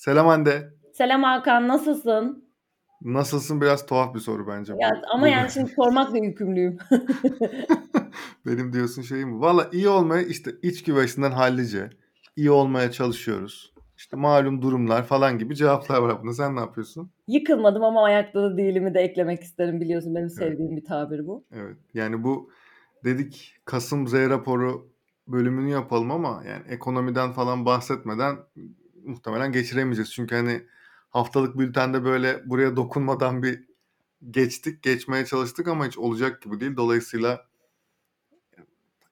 Selam Hande. Selam Hakan, nasılsın? Nasılsın biraz tuhaf bir soru bence. Ya, ama yani şimdi sormakla yükümlüyüm. Benim diyorsun şeyim bu. Valla iyi olmaya işte iç güveysinden hallice. iyi olmaya çalışıyoruz. İşte malum durumlar falan gibi cevaplar var buna. Sen ne yapıyorsun? Yıkılmadım ama ayakta da değilimi de eklemek isterim. Biliyorsun benim sevdiğim evet. bir tabir bu. Evet. Yani bu dedik Kasım Z raporu bölümünü yapalım ama yani ekonomiden falan bahsetmeden muhtemelen geçiremeyeceğiz. Çünkü hani haftalık bültende böyle buraya dokunmadan bir geçtik, geçmeye çalıştık ama hiç olacak gibi değil. Dolayısıyla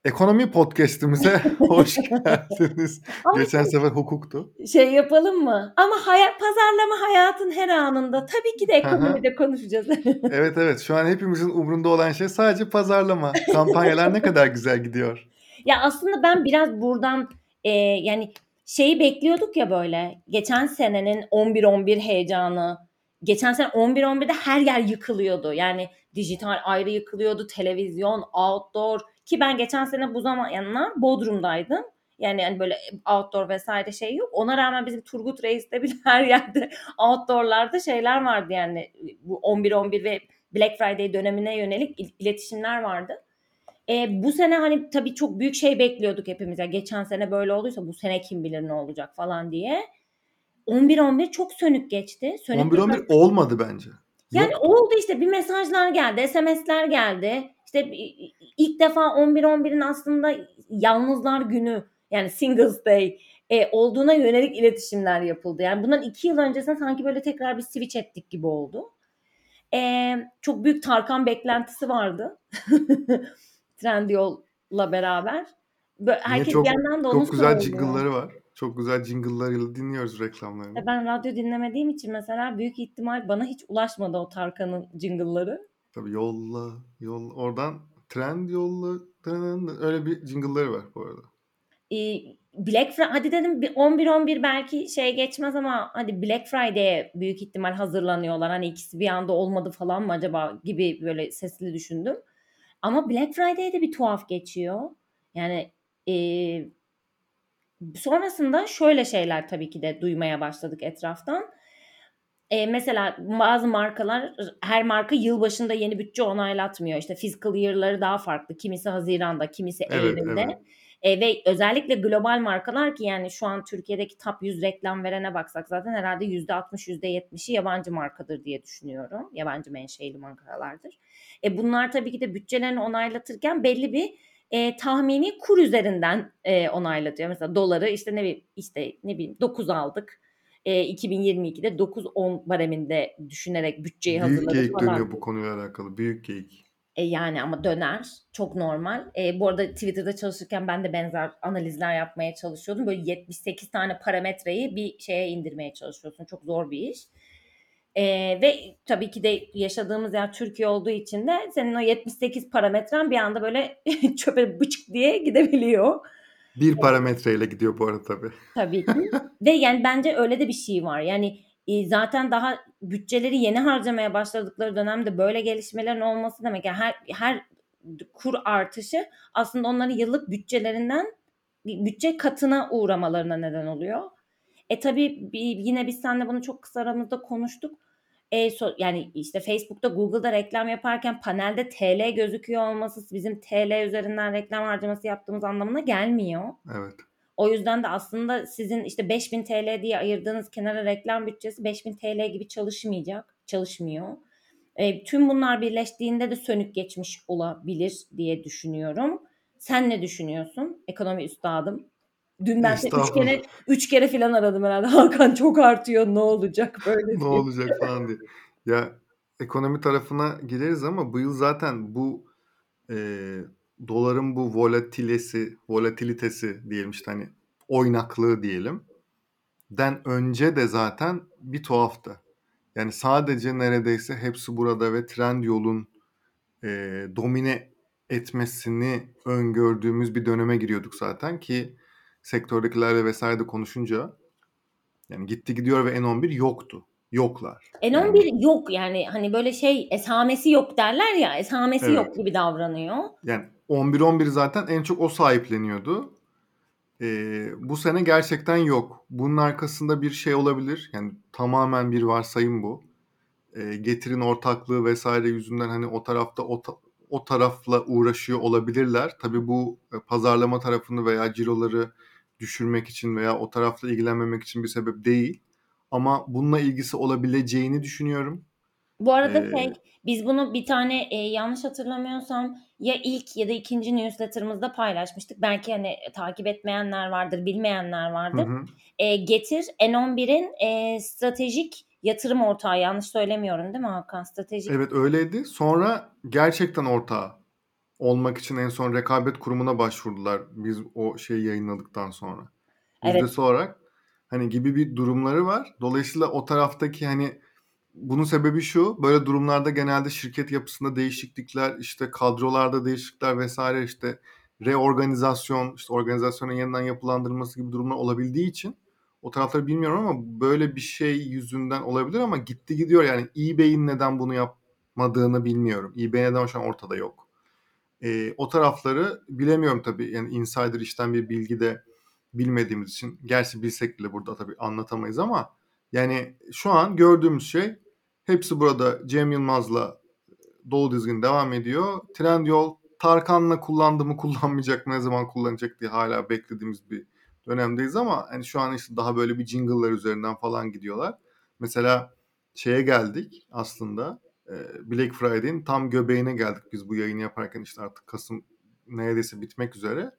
Ekonomi podcast'imize hoş geldiniz. Geçen sefer hukuktu. Şey yapalım mı? Ama hayat pazarlama hayatın her anında. Tabii ki de ekonomide konuşacağız. evet evet. Şu an hepimizin umrunda olan şey sadece pazarlama. Kampanyalar ne kadar güzel gidiyor. Ya aslında ben biraz buradan e, yani şeyi bekliyorduk ya böyle. Geçen senenin 11-11 heyecanı. Geçen sene 11-11'de her yer yıkılıyordu. Yani dijital ayrı yıkılıyordu. Televizyon, outdoor. Ki ben geçen sene bu zamanlar Bodrum'daydım. Yani yani böyle outdoor vesaire şey yok. Ona rağmen bizim Turgut Reis'te bile her yerde outdoor'larda şeyler vardı yani. Bu 11-11 ve Black Friday dönemine yönelik iletişimler vardı. E, bu sene hani tabii çok büyük şey bekliyorduk hepimiz. Yani geçen sene böyle olduysa bu sene kim bilir ne olacak falan diye. 11-11 çok sönük geçti. 11-11 olmadı bence. Yani Yok. oldu işte bir mesajlar geldi, SMS'ler geldi. İşte ilk defa 11-11'in aslında yalnızlar günü yani Singles Day e, olduğuna yönelik iletişimler yapıldı. Yani bundan iki yıl öncesinde sanki böyle tekrar bir switch ettik gibi oldu. E, çok büyük Tarkan beklentisi vardı. Trendyol'la beraber. Böyle, herkes çok, bir yandan da onu Çok güzel jingle'ları var. Çok güzel jingle'larıyla dinliyoruz reklamlarını. E ben radyo dinlemediğim için mesela büyük ihtimal bana hiç ulaşmadı o Tarkan'ın jingle'ları. Tabii yolla, yol oradan trend yolla öyle bir jingle'ları var bu arada. Ee, Black Friday hadi dedim 11-11 belki şey geçmez ama hadi Black Friday'e büyük ihtimal hazırlanıyorlar. Hani ikisi bir anda olmadı falan mı acaba gibi böyle sesli düşündüm. Ama Black Friday'de bir tuhaf geçiyor. Yani e, sonrasında şöyle şeyler tabii ki de duymaya başladık etraftan. E, mesela bazı markalar her marka yılbaşında yeni bütçe onaylatmıyor. İşte fiscal year'ları daha farklı. Kimisi Haziran'da, kimisi evet, Eylül'de. Evet. E, ve özellikle global markalar ki yani şu an Türkiye'deki top 100 reklam verene baksak zaten herhalde %60 %70'i yabancı markadır diye düşünüyorum. Yabancı menşeili markalardır. E, bunlar tabii ki de bütçelerini onaylatırken belli bir e, tahmini kur üzerinden e, onaylatıyor. Mesela doları işte ne bileyim işte ne bileyim 9 aldık e, 2022'de 9-10 bareminde düşünerek bütçeyi Büyük hazırladı geyik falan. dönüyor bu konuyla alakalı. Büyük geyik. E, yani ama döner. Çok normal. E, bu arada Twitter'da çalışırken ben de benzer analizler yapmaya çalışıyordum. Böyle 78 tane parametreyi bir şeye indirmeye çalışıyorsun. Çok zor bir iş. E, ve tabii ki de yaşadığımız yer Türkiye olduğu için de senin o 78 parametren bir anda böyle çöpe bıçık diye gidebiliyor. Bir parametreyle gidiyor bu arada tabii. Tabii ki. Ve yani bence öyle de bir şey var. Yani zaten daha bütçeleri yeni harcamaya başladıkları dönemde böyle gelişmelerin olması demek. Yani her her kur artışı aslında onların yıllık bütçelerinden bütçe katına uğramalarına neden oluyor. E tabii yine biz seninle bunu çok kısa aramızda konuştuk. E, so, yani işte Facebook'ta Google'da reklam yaparken panelde TL gözüküyor olması bizim TL üzerinden reklam harcaması yaptığımız anlamına gelmiyor. Evet. O yüzden de aslında sizin işte 5000 TL diye ayırdığınız kenara reklam bütçesi 5000 TL gibi çalışmayacak, çalışmıyor. E, tüm bunlar birleştiğinde de sönük geçmiş olabilir diye düşünüyorum. Sen ne düşünüyorsun? Ekonomi üstadım. Dün ben seni üç kere, üç kere falan aradım herhalde. Hakan çok artıyor ne olacak böyle ne olacak falan diye. Ya ekonomi tarafına gireriz ama bu yıl zaten bu e, doların bu volatilesi, volatilitesi diyelim işte hani oynaklığı diyelim. Den önce de zaten bir tuhaftı. Yani sadece neredeyse hepsi burada ve trend yolun e, domine etmesini öngördüğümüz bir döneme giriyorduk zaten ki sektördekilerle vesaire de konuşunca yani gitti gidiyor ve N11 yoktu. Yoklar. N11 yani, yok yani hani böyle şey esamesi yok derler ya esamesi evet. yok gibi davranıyor. Yani 11-11 zaten en çok o sahipleniyordu. Eee, bu sene gerçekten yok. Bunun arkasında bir şey olabilir. Yani tamamen bir varsayım bu. Eee, getirin ortaklığı vesaire yüzünden hani o tarafta o, ta- o tarafla uğraşıyor olabilirler. Tabii bu e, pazarlama tarafını veya ciroları düşürmek için veya o tarafla ilgilenmemek için bir sebep değil. Ama bununla ilgisi olabileceğini düşünüyorum. Bu arada Ee, şey, biz bunu bir tane e, yanlış hatırlamıyorsam ya ilk ya da ikinci newsletter'ımızda paylaşmıştık. Belki hani takip etmeyenler vardır, bilmeyenler vardır. Hı hı. E, Getir N11'in e, stratejik yatırım ortağı. Yanlış söylemiyorum değil mi Hakan? Stratejik. Evet öyleydi. Sonra gerçekten ortağı olmak için en son rekabet kurumuna başvurdular biz o şeyi yayınladıktan sonra. Yüzdesi Evet. olarak hani gibi bir durumları var. Dolayısıyla o taraftaki hani bunun sebebi şu. Böyle durumlarda genelde şirket yapısında değişiklikler, işte kadrolarda değişiklikler vesaire işte reorganizasyon, işte organizasyonun yeniden yapılandırılması gibi durumlar olabildiği için o tarafları bilmiyorum ama böyle bir şey yüzünden olabilir ama gitti gidiyor yani eBay'in neden bunu yapmadığını bilmiyorum. eBay neden şu an ortada yok. E, o tarafları bilemiyorum tabii. Yani insider işten bir bilgi de bilmediğimiz için. Gerçi bilsek bile burada tabii anlatamayız ama yani şu an gördüğümüz şey hepsi burada Cem Yılmaz'la dolu dizgin devam ediyor. Trendyol Tarkan'la kullandı mı kullanmayacak mı ne zaman kullanacak diye hala beklediğimiz bir dönemdeyiz ama hani şu an işte daha böyle bir jingle'lar üzerinden falan gidiyorlar. Mesela şeye geldik aslında Black Friday'in tam göbeğine geldik biz bu yayını yaparken işte artık Kasım neredeyse bitmek üzere.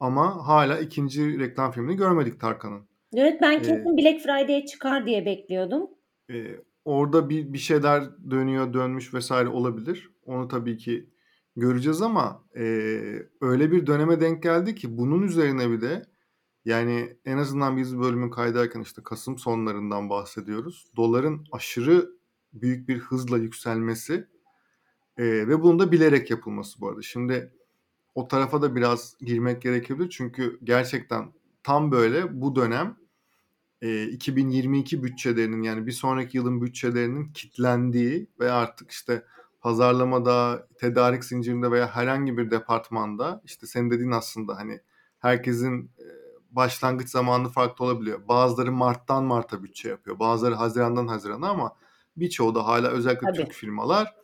Ama hala ikinci reklam filmini görmedik Tarkan'ın. Evet ben kesin ee, Black Friday'e çıkar diye bekliyordum. E, orada bir, bir şeyler dönüyor, dönmüş vesaire olabilir. Onu tabii ki göreceğiz ama e, öyle bir döneme denk geldi ki bunun üzerine bir de yani en azından biz bölümü kaydederken işte Kasım sonlarından bahsediyoruz. Doların aşırı büyük bir hızla yükselmesi e, ve bunun da bilerek yapılması bu arada. Şimdi o tarafa da biraz girmek gerekebilir çünkü gerçekten tam böyle bu dönem e, 2022 bütçelerinin yani bir sonraki yılın bütçelerinin kitlendiği ve artık işte pazarlamada, tedarik zincirinde veya herhangi bir departmanda işte sen dediğin aslında hani herkesin başlangıç zamanı farklı olabiliyor. Bazıları Mart'tan Mart'a bütçe yapıyor. Bazıları Haziran'dan Haziran'a ama birçoğu da hala özellikle Tabii. Türk firmalar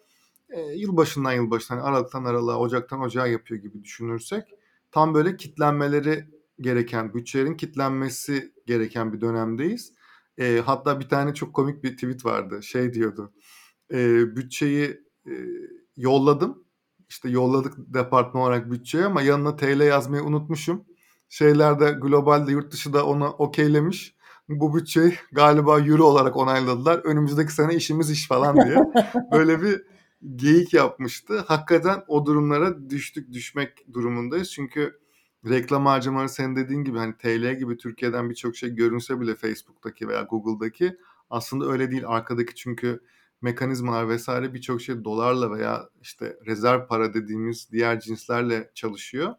e, yılbaşından yılbaşına, yani Aralık'tan Aralık'a, Ocak'tan Ocağa yapıyor gibi düşünürsek tam böyle kitlenmeleri gereken, bütçelerin kitlenmesi gereken bir dönemdeyiz. E, hatta bir tane çok komik bir tweet vardı. Şey diyordu. E, bütçeyi e, yolladım. İşte yolladık departman olarak bütçeye ama yanına TL yazmayı unutmuşum şeylerde globalde yurt dışı da onu okeylemiş. Bu bütçeyi galiba euro olarak onayladılar. Önümüzdeki sene işimiz iş falan diye. Böyle bir geyik yapmıştı. Hakikaten o durumlara düştük düşmek durumundayız. Çünkü reklam harcamaları senin dediğin gibi hani TL gibi Türkiye'den birçok şey görünse bile Facebook'taki veya Google'daki aslında öyle değil. Arkadaki çünkü mekanizmalar vesaire birçok şey dolarla veya işte rezerv para dediğimiz diğer cinslerle çalışıyor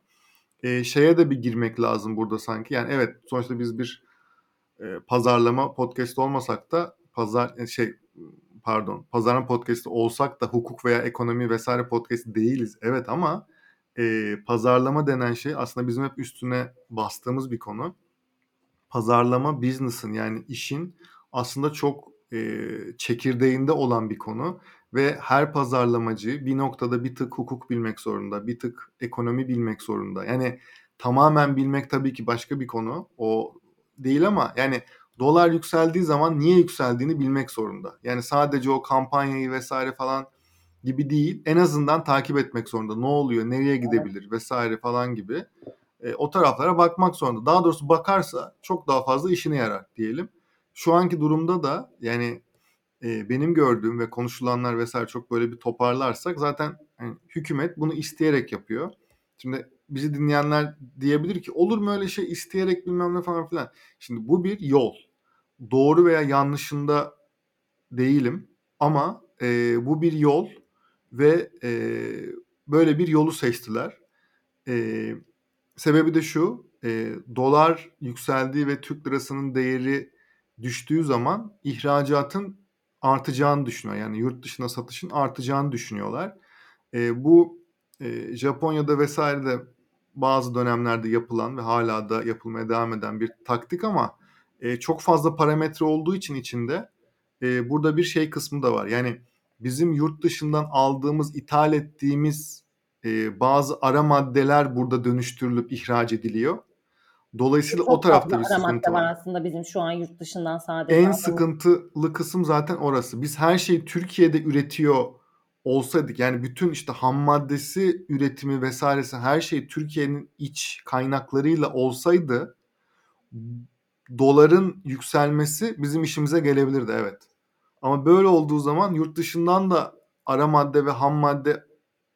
e, şeye de bir girmek lazım burada sanki. Yani evet sonuçta biz bir e, pazarlama podcast olmasak da pazar şey pardon pazarlama podcast olsak da hukuk veya ekonomi vesaire podcast değiliz. Evet ama e, pazarlama denen şey aslında bizim hep üstüne bastığımız bir konu. Pazarlama business'ın yani işin aslında çok e, çekirdeğinde olan bir konu ve her pazarlamacı bir noktada bir tık hukuk bilmek zorunda, bir tık ekonomi bilmek zorunda. Yani tamamen bilmek tabii ki başka bir konu. O değil ama yani dolar yükseldiği zaman niye yükseldiğini bilmek zorunda. Yani sadece o kampanyayı vesaire falan gibi değil. En azından takip etmek zorunda. Ne oluyor, nereye gidebilir vesaire falan gibi. E, o taraflara bakmak zorunda. Daha doğrusu bakarsa çok daha fazla işine yarar diyelim. Şu anki durumda da yani e, benim gördüğüm ve konuşulanlar vesaire çok böyle bir toparlarsak zaten yani hükümet bunu isteyerek yapıyor. Şimdi bizi dinleyenler diyebilir ki olur mu öyle şey isteyerek bilmem ne falan filan. Şimdi bu bir yol. Doğru veya yanlışında değilim ama e, bu bir yol ve e, böyle bir yolu seçtiler. E, sebebi de şu, e, dolar yükseldiği ve Türk lirasının değeri düştüğü zaman ihracatın artacağını düşünüyor. Yani yurt dışına satışın artacağını düşünüyorlar. E, bu e, Japonya'da vesairede bazı dönemlerde yapılan ve hala da yapılmaya devam eden bir taktik ama e, çok fazla parametre olduğu için içinde e, burada bir şey kısmı da var. Yani bizim yurt dışından aldığımız, ithal ettiğimiz e, bazı ara maddeler burada dönüştürülüp ihraç ediliyor. Dolayısıyla Çok o tarafta bir sıkıntı madde var. aslında bizim şu an yurt dışından sadece En aldığımız. sıkıntılı kısım zaten orası. Biz her şeyi Türkiye'de üretiyor olsaydık yani bütün işte ham maddesi üretimi vesairesi her şey Türkiye'nin iç kaynaklarıyla olsaydı doların yükselmesi bizim işimize gelebilirdi evet. Ama böyle olduğu zaman yurt dışından da ara madde ve ham madde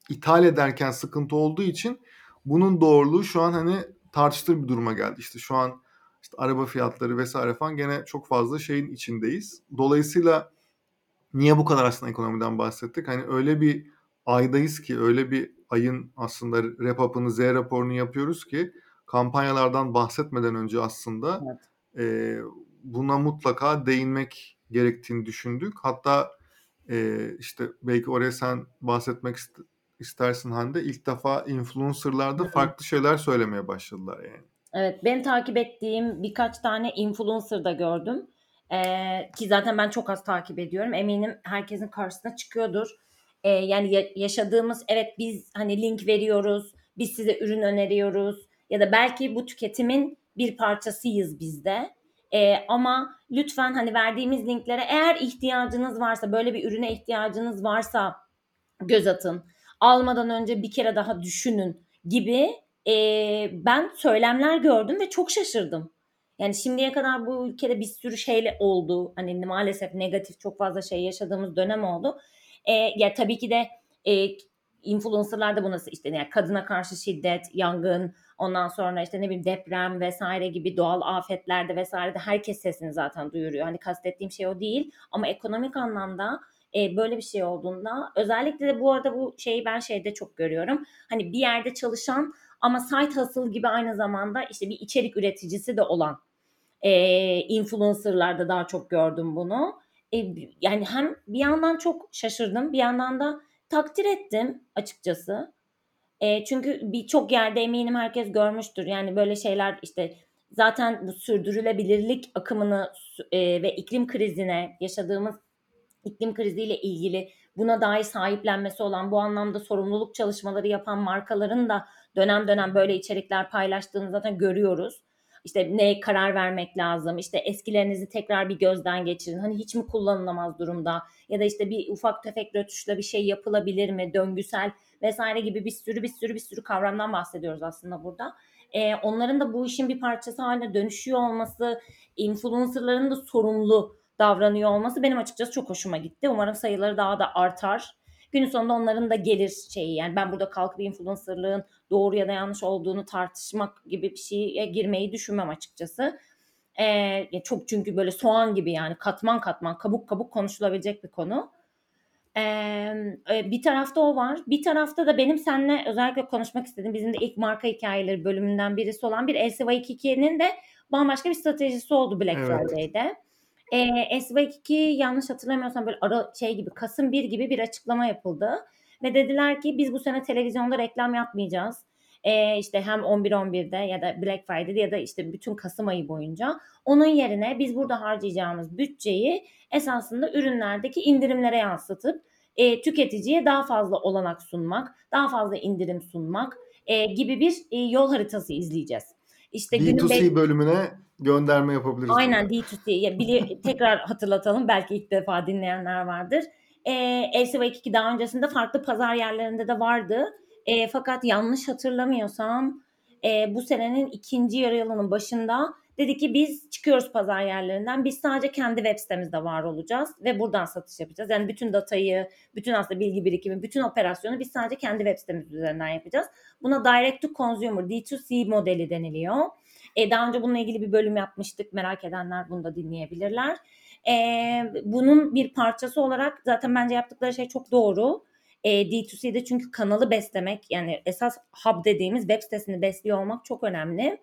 ithal ederken sıkıntı olduğu için bunun doğruluğu şu an hani tartışılır bir duruma geldi. İşte şu an işte araba fiyatları vesaire falan gene çok fazla şeyin içindeyiz. Dolayısıyla niye bu kadar aslında ekonomiden bahsettik? Hani öyle bir aydayız ki öyle bir ayın aslında rap-up'ını Z raporunu yapıyoruz ki kampanyalardan bahsetmeden önce aslında Evet. E, buna mutlaka değinmek gerektiğini düşündük. Hatta e, işte belki oraya sen bahsetmek ist- istersin Hande. İlk defa influencerlarda farklı şeyler söylemeye başladılar yani. Evet, benim takip ettiğim birkaç tane influencer da gördüm. Ee, ki zaten ben çok az takip ediyorum. Eminim herkesin karşısına çıkıyordur. Ee, yani ya- yaşadığımız evet biz hani link veriyoruz, biz size ürün öneriyoruz ya da belki bu tüketimin bir parçasıyız biz de. Ee, ama lütfen hani verdiğimiz linklere eğer ihtiyacınız varsa, böyle bir ürüne ihtiyacınız varsa göz atın. Almadan önce bir kere daha düşünün gibi e, ben söylemler gördüm ve çok şaşırdım. Yani şimdiye kadar bu ülkede bir sürü şeyle oldu. Hani maalesef negatif çok fazla şey yaşadığımız dönem oldu. E, ya tabii ki de e, influencerlar da bu nasıl işte yani kadına karşı şiddet, yangın, ondan sonra işte ne bileyim deprem vesaire gibi doğal afetlerde vesairede herkes sesini zaten duyuruyor. Hani kastettiğim şey o değil ama ekonomik anlamda e, böyle bir şey olduğunda özellikle de bu arada bu şeyi ben şeyde çok görüyorum. Hani bir yerde çalışan ama side hustle gibi aynı zamanda işte bir içerik üreticisi de olan e, influencerlarda daha çok gördüm bunu. E, yani hem bir yandan çok şaşırdım bir yandan da takdir ettim açıkçası. E, çünkü birçok yerde eminim herkes görmüştür. Yani böyle şeyler işte zaten bu sürdürülebilirlik akımını e, ve iklim krizine yaşadığımız iklim kriziyle ilgili buna dair sahiplenmesi olan bu anlamda sorumluluk çalışmaları yapan markaların da dönem dönem böyle içerikler paylaştığını zaten görüyoruz. İşte ne karar vermek lazım, işte eskilerinizi tekrar bir gözden geçirin. Hani hiç mi kullanılamaz durumda ya da işte bir ufak tefek rötuşla bir şey yapılabilir mi, döngüsel vesaire gibi bir sürü bir sürü bir sürü kavramdan bahsediyoruz aslında burada. Ee, onların da bu işin bir parçası haline dönüşüyor olması, influencerların da sorumlu davranıyor olması benim açıkçası çok hoşuma gitti. Umarım sayıları daha da artar. Günün sonunda onların da gelir şeyi yani ben burada kalkıp influencerlığın doğru ya da yanlış olduğunu tartışmak gibi bir şeye girmeyi düşünmem açıkçası. Ee, çok çünkü böyle soğan gibi yani katman katman kabuk kabuk konuşulabilecek bir konu. Ee, bir tarafta o var. Bir tarafta da benim seninle özellikle konuşmak istediğim bizim de ilk marka hikayeleri bölümünden birisi olan bir LCY2'nin de bambaşka bir stratejisi oldu Black Evet. Friday'de. E, SV2 yanlış hatırlamıyorsam böyle ara şey gibi Kasım 1 gibi bir açıklama yapıldı. Ve dediler ki biz bu sene televizyonda reklam yapmayacağız. E, işte hem 11-11'de ya da Black Friday'de ya da işte bütün Kasım ayı boyunca. Onun yerine biz burada harcayacağımız bütçeyi esasında ürünlerdeki indirimlere yansıtıp e, tüketiciye daha fazla olanak sunmak, daha fazla indirim sunmak e, gibi bir e, yol haritası izleyeceğiz. İşte günün D2C beş- bölümüne gönderme yapabiliriz. Aynen burada. D2C. Ya bili- tekrar hatırlatalım. Belki ilk defa dinleyenler vardır. E, LCV2 daha öncesinde farklı pazar yerlerinde de vardı. E, fakat yanlış hatırlamıyorsam e, bu senenin ikinci yarı yılının başında dedi ki biz çıkıyoruz pazar yerlerinden. Biz sadece kendi web sitemizde var olacağız ve buradan satış yapacağız. Yani bütün datayı, bütün aslında bilgi birikimi, bütün operasyonu biz sadece kendi web sitemiz üzerinden yapacağız. Buna direct to consumer, D2C modeli deniliyor. E, daha önce bununla ilgili bir bölüm yapmıştık. Merak edenler bunu da dinleyebilirler. E, bunun bir parçası olarak zaten bence yaptıkları şey çok doğru. E, D2C'de çünkü kanalı beslemek yani esas hub dediğimiz web sitesini besliyor olmak çok önemli.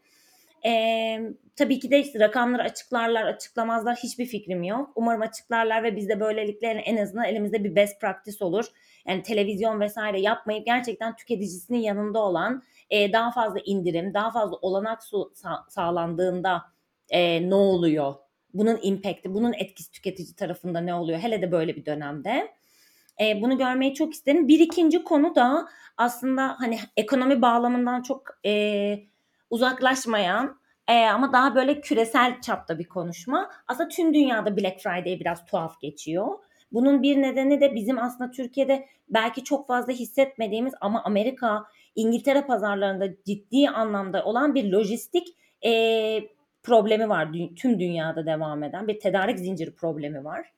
E, tabii ki de işte rakamları açıklarlar açıklamazlar hiçbir fikrim yok. Umarım açıklarlar ve biz de böylelikle en azından elimizde bir best practice olur. Yani televizyon vesaire yapmayıp gerçekten tüketicisinin yanında olan e, daha fazla indirim, daha fazla olanak su sa- sağlandığında e, ne oluyor? Bunun impact'i, bunun etkisi tüketici tarafında ne oluyor? Hele de böyle bir dönemde. E, bunu görmeyi çok isterim. Bir ikinci konu da aslında hani ekonomi bağlamından çok e, uzaklaşmayan e, ama daha böyle küresel çapta bir konuşma. Aslında tüm dünyada Black Friday biraz tuhaf geçiyor. Bunun bir nedeni de bizim aslında Türkiye'de belki çok fazla hissetmediğimiz ama Amerika, İngiltere pazarlarında ciddi anlamda olan bir lojistik e, problemi var. Tüm dünyada devam eden bir tedarik zinciri problemi var.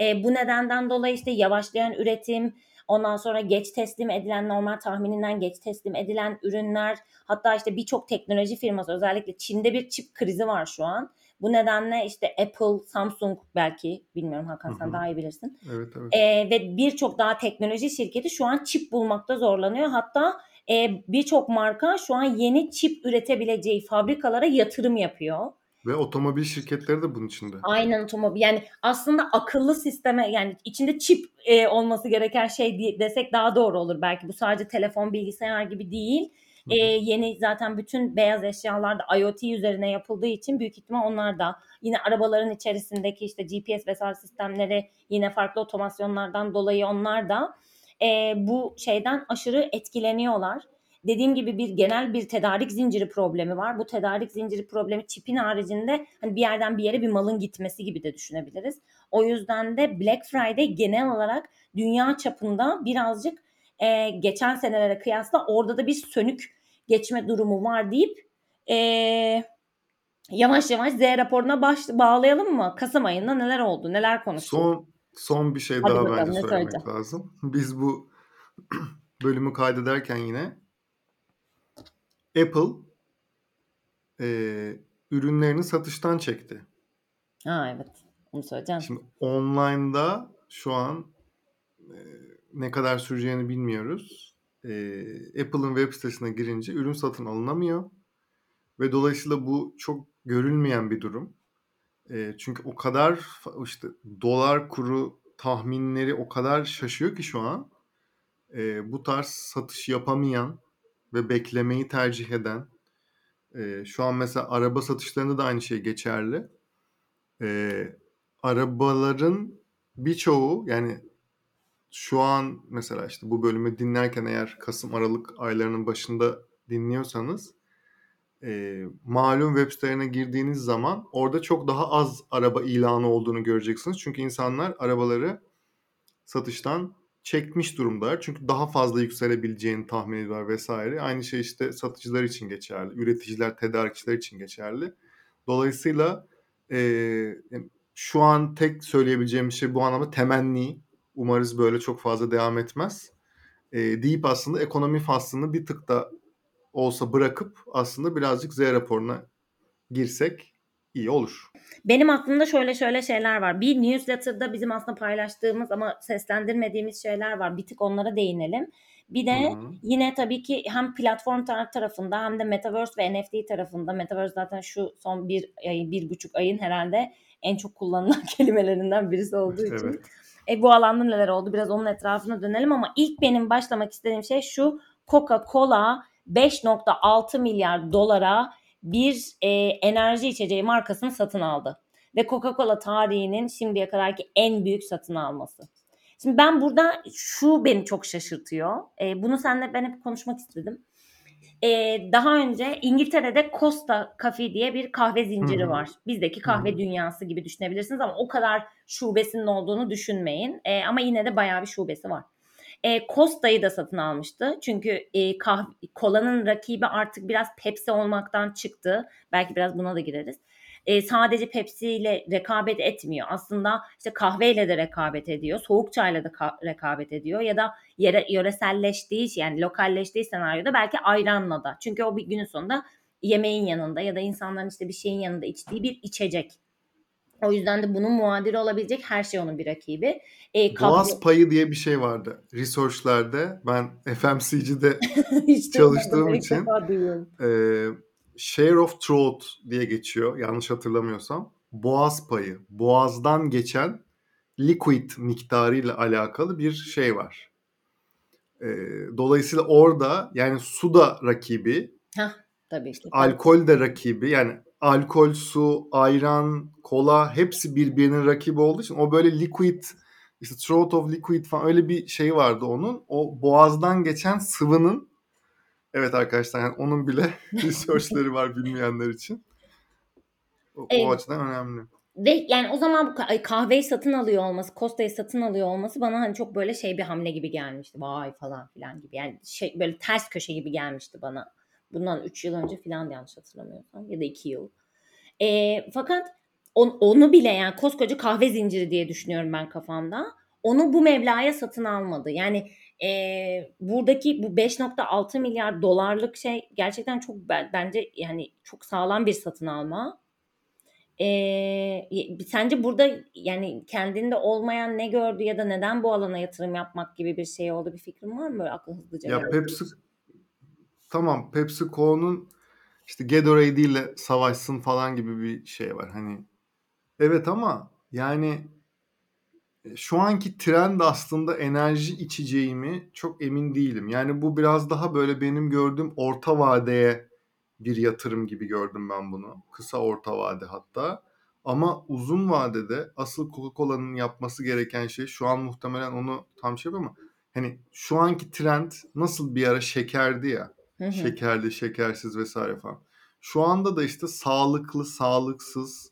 E, bu nedenden dolayı işte yavaşlayan üretim, ondan sonra geç teslim edilen normal tahmininden geç teslim edilen ürünler, hatta işte birçok teknoloji firması özellikle Çin'de bir çip krizi var şu an. Bu nedenle işte Apple, Samsung belki bilmiyorum Hakan sen daha iyi bilirsin. Evet evet. E, ve birçok daha teknoloji şirketi şu an çip bulmakta zorlanıyor. Hatta e, birçok marka şu an yeni çip üretebileceği fabrikalara yatırım yapıyor. Ve otomobil şirketleri de bunun içinde. Aynen otomobil. Yani aslında akıllı sisteme yani içinde çip e, olması gereken şey desek daha doğru olur belki. Bu sadece telefon, bilgisayar gibi değil. E, yeni zaten bütün beyaz eşyalarda IoT üzerine yapıldığı için büyük ihtimal onlar da yine arabaların içerisindeki işte GPS vesaire sistemleri yine farklı otomasyonlardan dolayı onlar da e, bu şeyden aşırı etkileniyorlar. Dediğim gibi bir genel bir tedarik zinciri problemi var. Bu tedarik zinciri problemi çipin haricinde hani bir yerden bir yere bir malın gitmesi gibi de düşünebiliriz. O yüzden de Black Friday genel olarak dünya çapında birazcık e, geçen senelere kıyasla orada da bir sönük geçme durumu var deyip e, yavaş yavaş Z raporuna baş, bağlayalım mı? Kasım ayında neler oldu? Neler konuştuk? Son son bir şey Hadi daha bakalım, bence söylemek lazım. Biz bu bölümü kaydederken yine Apple e, ürünlerini satıştan çekti. Ha evet. Onu söyleyeceğim. Şimdi online'da şu an e, ne kadar süreceğini bilmiyoruz. E, Apple'ın web sitesine girince ürün satın alınamıyor. Ve dolayısıyla bu çok görülmeyen bir durum. E, çünkü o kadar işte dolar kuru tahminleri o kadar şaşıyor ki şu an. E, bu tarz satış yapamayan ve beklemeyi tercih eden e, şu an mesela araba satışlarında da aynı şey geçerli. E, arabaların birçoğu yani şu an mesela işte bu bölümü dinlerken eğer Kasım Aralık aylarının başında dinliyorsanız e, malum web sitelerine girdiğiniz zaman orada çok daha az araba ilanı olduğunu göreceksiniz. Çünkü insanlar arabaları satıştan çekmiş durumdalar. Çünkü daha fazla yükselebileceğini tahmin ediyorlar vesaire. Aynı şey işte satıcılar için geçerli. Üreticiler, tedarikçiler için geçerli. Dolayısıyla e, şu an tek söyleyebileceğim şey bu anlamda temenni. Umarız böyle çok fazla devam etmez. E, deyip aslında ekonomi faslını bir tık da olsa bırakıp aslında birazcık Z raporuna girsek iyi olur. Benim aklımda şöyle şöyle şeyler var. Bir newsletter'da bizim aslında paylaştığımız ama seslendirmediğimiz şeyler var. Bir tık onlara değinelim. Bir de Hı-hı. yine tabii ki hem platform tarafında hem de Metaverse ve NFT tarafında. Metaverse zaten şu son bir bir buçuk ayın herhalde en çok kullanılan kelimelerinden birisi olduğu için. E, bu alanda neler oldu? Biraz onun etrafına dönelim ama ilk benim başlamak istediğim şey şu. Coca-Cola 5.6 milyar dolara bir e, enerji içeceği markasını satın aldı. Ve Coca-Cola tarihinin şimdiye kadarki en büyük satın alması. Şimdi ben burada şu beni çok şaşırtıyor. E, bunu seninle ben hep konuşmak istedim. E, daha önce İngiltere'de Costa Cafe diye bir kahve zinciri var. Bizdeki kahve dünyası gibi düşünebilirsiniz ama o kadar şubesinin olduğunu düşünmeyin. E, ama yine de bayağı bir şubesi var. E, Costa'yı da satın almıştı. Çünkü e, kahve, kolanın rakibi artık biraz Pepsi olmaktan çıktı. Belki biraz buna da gireriz. E, sadece Pepsi ile rekabet etmiyor. Aslında işte kahveyle de rekabet ediyor. Soğuk çayla da ka- rekabet ediyor. Ya da yere, yöreselleştiği yani lokalleştiği senaryoda belki ayranla da. Çünkü o bir günün sonunda yemeğin yanında ya da insanların işte bir şeyin yanında içtiği bir içecek. O yüzden de bunun muadili olabilecek her şey onun bir rakibi. E, Boğaz payı diye bir şey vardı. Research'lerde ben FMCG'de çalıştığım için e, share of throat diye geçiyor yanlış hatırlamıyorsam. Boğaz payı. Boğazdan geçen liquid miktarı ile alakalı bir şey var. E, dolayısıyla orada yani su da rakibi. Hah, tabii işte. Alkol de rakibi. Yani alkol, su, ayran, kola hepsi birbirinin rakibi olduğu için o böyle liquid işte throat of liquid falan öyle bir şey vardı onun. O boğazdan geçen sıvının evet arkadaşlar yani onun bile researchleri var bilmeyenler için. O, Evet. o açıdan önemli. Ve yani o zaman bu ka- kahveyi satın alıyor olması, Costa'yı satın alıyor olması bana hani çok böyle şey bir hamle gibi gelmişti. Vay falan filan gibi. Yani şey böyle ters köşe gibi gelmişti bana. Bundan 3 yıl önce filan yanlış hatırlamıyorsam ya da 2 yıl. Ee, fakat on- onu bile yani koskoca kahve zinciri diye düşünüyorum ben kafamda. Onu bu meblağa satın almadı. Yani e, buradaki bu 5.6 milyar dolarlık şey gerçekten çok ben- bence yani çok sağlam bir satın alma. Ee, sence burada yani kendinde olmayan ne gördü ya da neden bu alana yatırım yapmak gibi bir şey oldu bir fikrin var mı böyle akıl hızlıca? Ya? Pepsi tamam PepsiCo'nun işte Gatorade ile savaşsın falan gibi bir şey var. Hani evet ama yani e, şu anki trend aslında enerji içeceği mi çok emin değilim. Yani bu biraz daha böyle benim gördüğüm orta vadeye bir yatırım gibi gördüm ben bunu. Kısa orta vade hatta. Ama uzun vadede asıl Coca-Cola'nın yapması gereken şey şu an muhtemelen onu tam şey ama hani şu anki trend nasıl bir ara şekerdi ya. Hı hı. Şekerli, şekersiz vesaire falan. Şu anda da işte sağlıklı, sağlıksız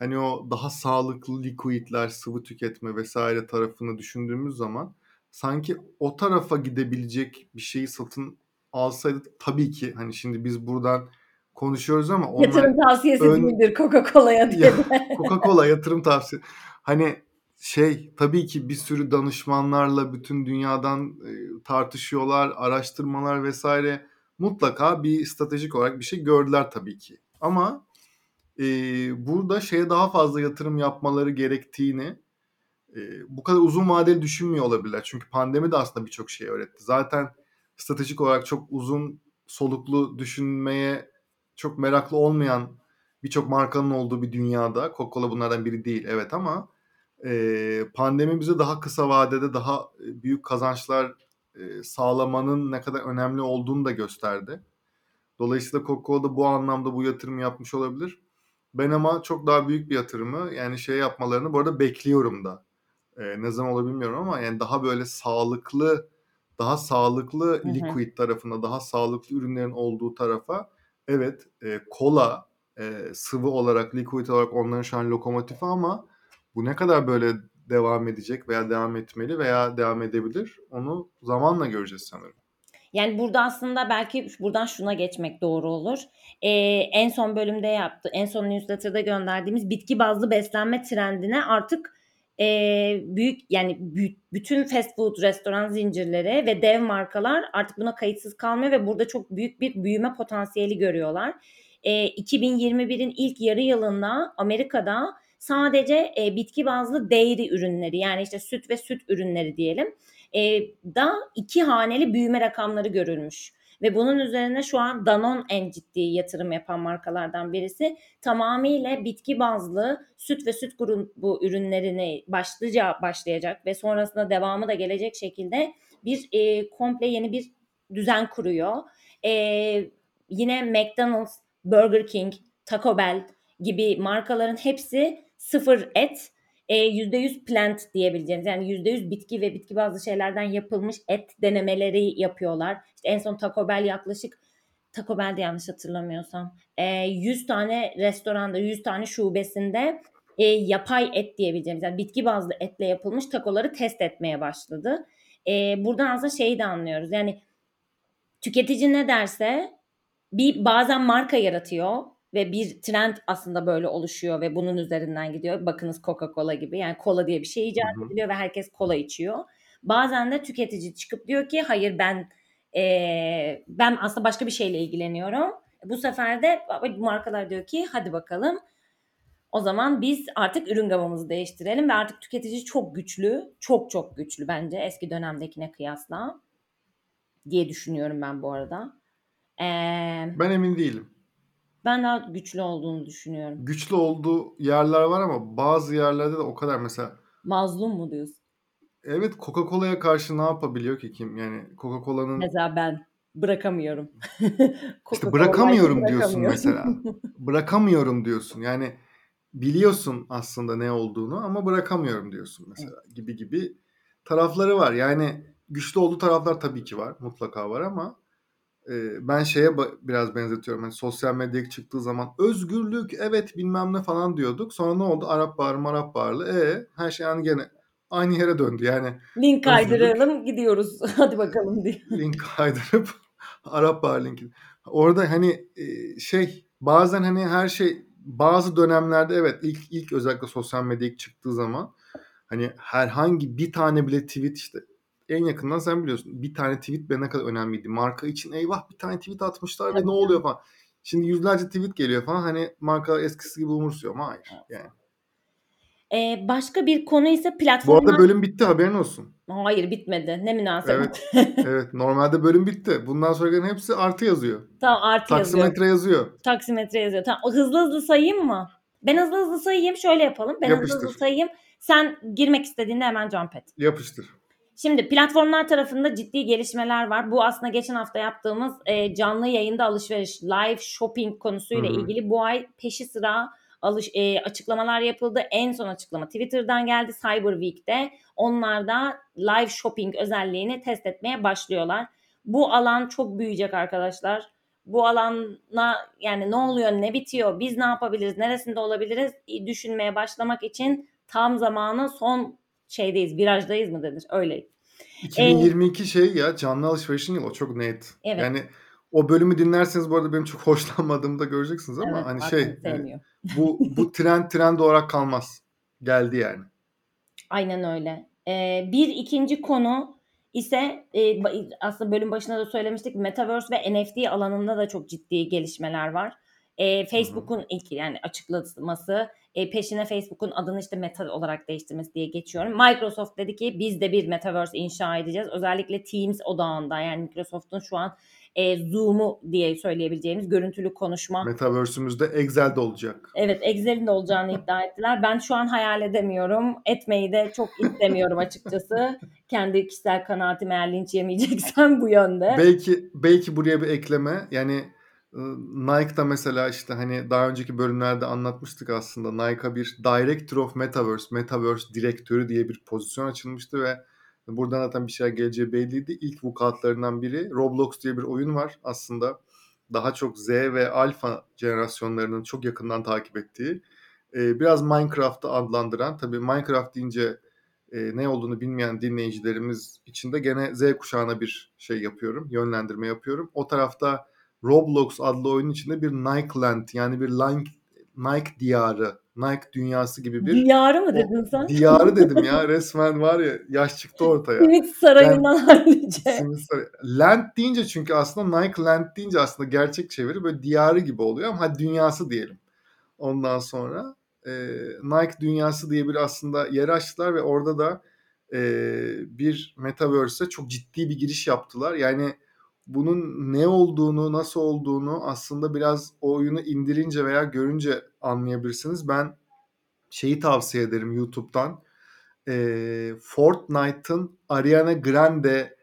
hani o daha sağlıklı liquidler, sıvı tüketme vesaire tarafını düşündüğümüz zaman sanki o tarafa gidebilecek bir şeyi satın alsaydı tabii ki hani şimdi biz buradan konuşuyoruz ama onlar Yatırım tavsiyesi ön- değildir Coca-Cola'ya diye. ya, Coca-Cola yatırım tavsiye. Hani şey tabii ki bir sürü danışmanlarla bütün dünyadan e, tartışıyorlar, araştırmalar vesaire. Mutlaka bir stratejik olarak bir şey gördüler tabii ki. Ama e, burada şeye daha fazla yatırım yapmaları gerektiğini e, bu kadar uzun vadeli düşünmüyor olabilirler. Çünkü pandemi de aslında birçok şey öğretti. Zaten stratejik olarak çok uzun soluklu düşünmeye çok meraklı olmayan birçok markanın olduğu bir dünyada Coca-Cola bunlardan biri değil evet ama e, pandemi bize daha kısa vadede daha e, büyük kazançlar e, sağlamanın ne kadar önemli olduğunu da gösterdi. Dolayısıyla Coca-Cola da bu anlamda bu yatırımı yapmış olabilir. Ben ama çok daha büyük bir yatırımı yani şey yapmalarını bu arada bekliyorum da. E, ne zaman olur bilmiyorum ama yani daha böyle sağlıklı daha sağlıklı Hı hı. liquid tarafına, daha sağlıklı ürünlerin olduğu tarafa evet e, kola e, sıvı olarak, liquid olarak onların şu an lokomotifi ama bu ne kadar böyle devam edecek veya devam etmeli veya devam edebilir onu zamanla göreceğiz sanırım. Yani burada aslında belki buradan şuna geçmek doğru olur. Ee, en son bölümde yaptı, en son newsletter'da gönderdiğimiz bitki bazlı beslenme trendine artık e, büyük yani bütün fast food restoran zincirleri ve dev markalar artık buna kayıtsız kalmıyor ve burada çok büyük bir büyüme potansiyeli görüyorlar. E, 2021'in ilk yarı yılında Amerika'da sadece e, bitki bazlı dairy ürünleri yani işte süt ve süt ürünleri diyelim e, da iki haneli büyüme rakamları görülmüş. Ve bunun üzerine şu an Danone en ciddi yatırım yapan markalardan birisi. Tamamıyla bitki bazlı süt ve süt grubu ürünlerini başlıca başlayacak ve sonrasında devamı da gelecek şekilde bir e, komple yeni bir düzen kuruyor. E, yine McDonald's, Burger King, Taco Bell gibi markaların hepsi sıfır et %100 plant diyebileceğimiz yani %100 bitki ve bitki bazı şeylerden yapılmış et denemeleri yapıyorlar. İşte en son Taco Bell yaklaşık Taco Bell'de yanlış hatırlamıyorsam 100 tane restoranda 100 tane şubesinde e, yapay et diyebileceğimiz yani bitki bazlı etle yapılmış takoları test etmeye başladı. E, buradan aslında şeyi de anlıyoruz yani tüketici ne derse bir bazen marka yaratıyor ve bir trend aslında böyle oluşuyor ve bunun üzerinden gidiyor. Bakınız Coca-Cola gibi yani kola diye bir şey icat Hı hı. ediliyor ve herkes kola içiyor. Bazen de tüketici çıkıp diyor ki hayır ben e, ben aslında başka bir şeyle ilgileniyorum. Bu sefer de markalar diyor ki hadi bakalım o zaman biz artık ürün gamımızı değiştirelim ve artık tüketici çok güçlü, çok çok güçlü bence eski dönemdekine kıyasla diye düşünüyorum ben bu arada. Ee, Ben emin değilim. Ben daha güçlü olduğunu düşünüyorum. Güçlü olduğu yerler var ama bazı yerlerde de o kadar mesela Mazlum mu diyorsun? Evet Coca-Cola'ya karşı ne yapabiliyor ki kim? Yani Coca-Cola'nın Mesela ben bırakamıyorum. İşte bırakamıyorum diyorsun mesela. Bırakamıyorum diyorsun. Yani biliyorsun aslında ne olduğunu ama bırakamıyorum diyorsun mesela gibi gibi tarafları var. Yani güçlü olduğu taraflar tabii ki var. Mutlaka var ama e, ben şeye biraz benzetiyorum. Hani sosyal medyaya çıktığı zaman özgürlük evet bilmem ne falan diyorduk. Sonra ne oldu? Arap bağrı Marap bağırlı. E her şey yani gene aynı yere döndü. Yani Link özgürlük kaydıralım gidiyoruz. Hadi bakalım diye. link kaydırıp Arap bağrı linki. Orada hani e, şey bazen hani her şey bazı dönemlerde evet ilk ilk özellikle sosyal medya ilk çıktığı zaman hani herhangi bir tane bile tweet işte en yakından sen biliyorsun bir tane tweet be ne kadar önemliydi. Marka için eyvah bir tane tweet atmışlar ve ne oluyor falan. Şimdi yüzlerce tweet geliyor falan hani marka eskisi gibi umursuyor ama hayır. Yani. Ee, başka bir konu ise Bu platformlar... arada bölüm bitti haberin olsun. Hayır bitmedi. Ne münasebet. Evet. evet normalde bölüm bitti. Bundan sonrakilerin hepsi artı yazıyor. tamam artı yazıyor. Taksimetre yazıyor. Taksimetre yazıyor. Tamam hızlı hızlı sayayım mı? Ben hızlı hızlı sayayım. Şöyle yapalım. Ben hızlı hızlı Yapıştır. sayayım. Sen girmek istediğinde hemen jump et. Yapıştır. Şimdi platformlar tarafında ciddi gelişmeler var. Bu aslında geçen hafta yaptığımız e, canlı yayında alışveriş, live shopping konusuyla Hı hı. ilgili bu ay peşi sıra alış, e, açıklamalar yapıldı. En son açıklama Twitter'dan geldi Cyber Week'te. Onlar da live shopping özelliğini test etmeye başlıyorlar. Bu alan çok büyüyecek arkadaşlar. Bu alana yani ne oluyor, ne bitiyor, biz ne yapabiliriz, neresinde olabiliriz e, düşünmeye başlamak için tam zamanı son şeydeyiz, virajdayız mı denir? Öyle. 2022 şey ya canlı alışverişin yılı o çok net. Evet. Yani o bölümü dinlerseniz bu arada benim çok hoşlanmadığımı da göreceksiniz ama Evet, hani şey sevmiyor. bu bu trend trend olarak kalmaz. Geldi yani. Aynen öyle. Ee, bir ikinci konu ise e, aslında bölüm başında da söylemiştik Metaverse ve NFT alanında da çok ciddi gelişmeler var. Ee, Facebook'un ilk yani açıklaması e, peşine Facebook'un adını işte Meta olarak değiştirmesi diye geçiyorum. Microsoft dedi ki biz de bir Metaverse inşa edeceğiz. Özellikle Teams odağında yani Microsoft'un şu an e, Zoom'u diye söyleyebileceğimiz görüntülü konuşma Metaverse'ümüzde Excel'de olacak. Evet Excel'in de olacağını iddia ettiler. Ben şu an hayal edemiyorum. Etmeyi de çok istemiyorum açıkçası. Kendi kişisel kanaatim eğer linç yemeyeceksem bu yönde. Belki belki buraya bir ekleme yani e, Nike'da mesela işte hani daha önceki bölümlerde anlatmıştık aslında Nike'a bir Director of Metaverse, Metaverse direktörü diye bir pozisyon açılmıştı ve buradan zaten bir şeyler geleceği belliydi. İlk vukuatlarından biri Roblox diye bir oyun var aslında. Daha çok Z ve Alpha jenerasyonlarının çok yakından takip ettiği. biraz Minecraft'ı adlandıran, tabii Minecraft deyince ne olduğunu bilmeyen dinleyicilerimiz için de gene Z kuşağına bir şey yapıyorum, yönlendirme yapıyorum. O tarafta Roblox adlı oyunun içinde bir Nike Land yani bir Nike, Nike diyarı, Nike dünyası gibi bir Diyarı mı dedin sen? diyarı dedim ya resmen var ya yaş çıktı ortaya. Simit sarayından hallice. Simit Sarayı. Land deyince çünkü aslında Nike Land deyince aslında gerçek çeviri böyle diyarı gibi oluyor ama hadi dünyası diyelim. Ondan sonra e, Nike dünyası diye bir aslında yer açtılar ve orada da e, bir Metaverse'e çok ciddi bir giriş yaptılar. Yani bunun ne olduğunu, nasıl olduğunu aslında biraz o oyunu indirince veya görünce anlayabilirsiniz. Ben şeyi tavsiye ederim YouTube'dan. E, Fortnite'ın Ariana Grande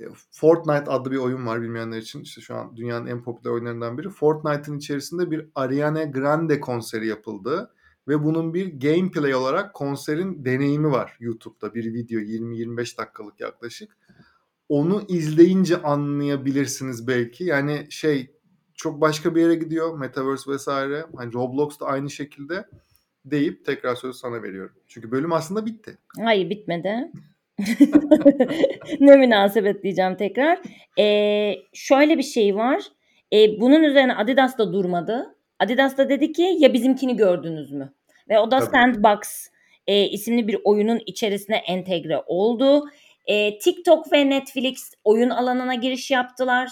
e, Fortnite adlı bir oyun var bilmeyenler için. İşte şu an dünyanın en popüler oyunlarından biri. Fortnite'ın içerisinde bir Ariana Grande konseri yapıldı. Ve bunun bir gameplay olarak konserin deneyimi var YouTube'da. Bir video 20-25 dakikalık yaklaşık. Onu izleyince anlayabilirsiniz belki. Yani şey çok başka bir yere gidiyor. Metaverse vesaire. Hani Roblox da aynı şekilde deyip tekrar sözü sana veriyorum. Çünkü bölüm aslında bitti. Hayır bitmedi. ne münasebet diyeceğim tekrar. Ee, şöyle bir şey var. Ee, bunun üzerine Adidas da durmadı. Adidas da dedi ki ya bizimkini gördünüz mü? Ve o da Tabii. Sandbox e, isimli bir oyunun içerisine entegre oldu. E, TikTok ve Netflix oyun alanına giriş yaptılar.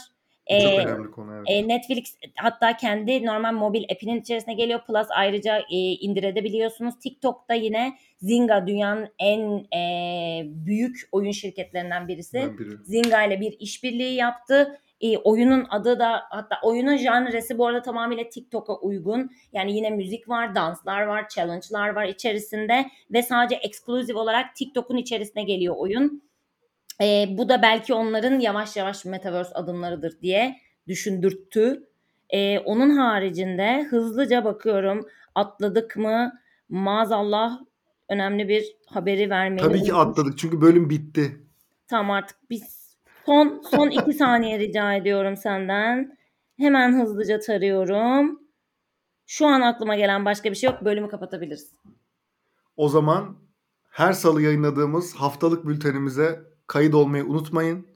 Bu çok E, önemli konu evet. e, Netflix hatta kendi normal mobil app'inin içerisine geliyor. Plus ayrıca e, indirebiliyorsunuz. TikTok'ta yine Zynga dünyanın en e, büyük oyun şirketlerinden birisi. Zynga ile bir işbirliği yaptı. E, oyunun adı da hatta oyunun janresi bu arada tamamıyla TikTok'a uygun. Yani yine müzik var, danslar var, challenge'lar var içerisinde ve sadece exclusive olarak TikTok'un içerisine geliyor oyun. E, bu da belki onların yavaş yavaş metaverse adımlarıdır diye düşündürttü. E, onun haricinde hızlıca bakıyorum atladık mı maazallah önemli bir haberi vermeyi Tabii ki atladık çünkü bölüm bitti. Tamam artık biz son son iki saniye rica ediyorum senden. Hemen hızlıca tarıyorum. Şu an aklıma gelen başka bir şey yok. Bölümü kapatabiliriz. O zaman her salı yayınladığımız haftalık bültenimize kayıt olmayı unutmayın.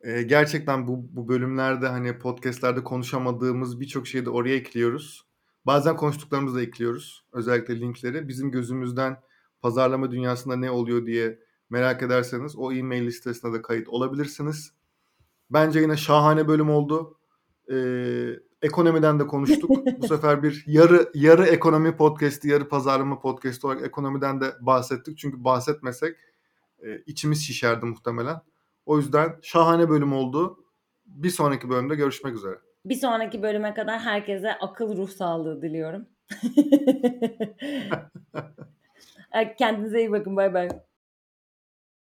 Ee, gerçekten bu, bu bölümlerde hani podcastlerde konuşamadığımız birçok şeyi de oraya ekliyoruz. Bazen konuştuklarımızı da ekliyoruz. Özellikle linkleri. Bizim gözümüzden pazarlama dünyasında ne oluyor diye merak ederseniz o e-mail listesine de kayıt olabilirsiniz. Bence yine şahane bölüm oldu. Ee, ekonomiden de konuştuk. Bu sefer bir yarı yarı ekonomi podcast'i, yarı pazarlama podcast'i olarak ekonomiden de bahsettik. Çünkü bahsetmesek e, içimiz şişerdi muhtemelen. O yüzden şahane bölüm oldu. Bir sonraki bölümde görüşmek üzere. Bir sonraki bölüme kadar herkese akıl ruh sağlığı diliyorum. Kendinize iyi bakın. Bay bay.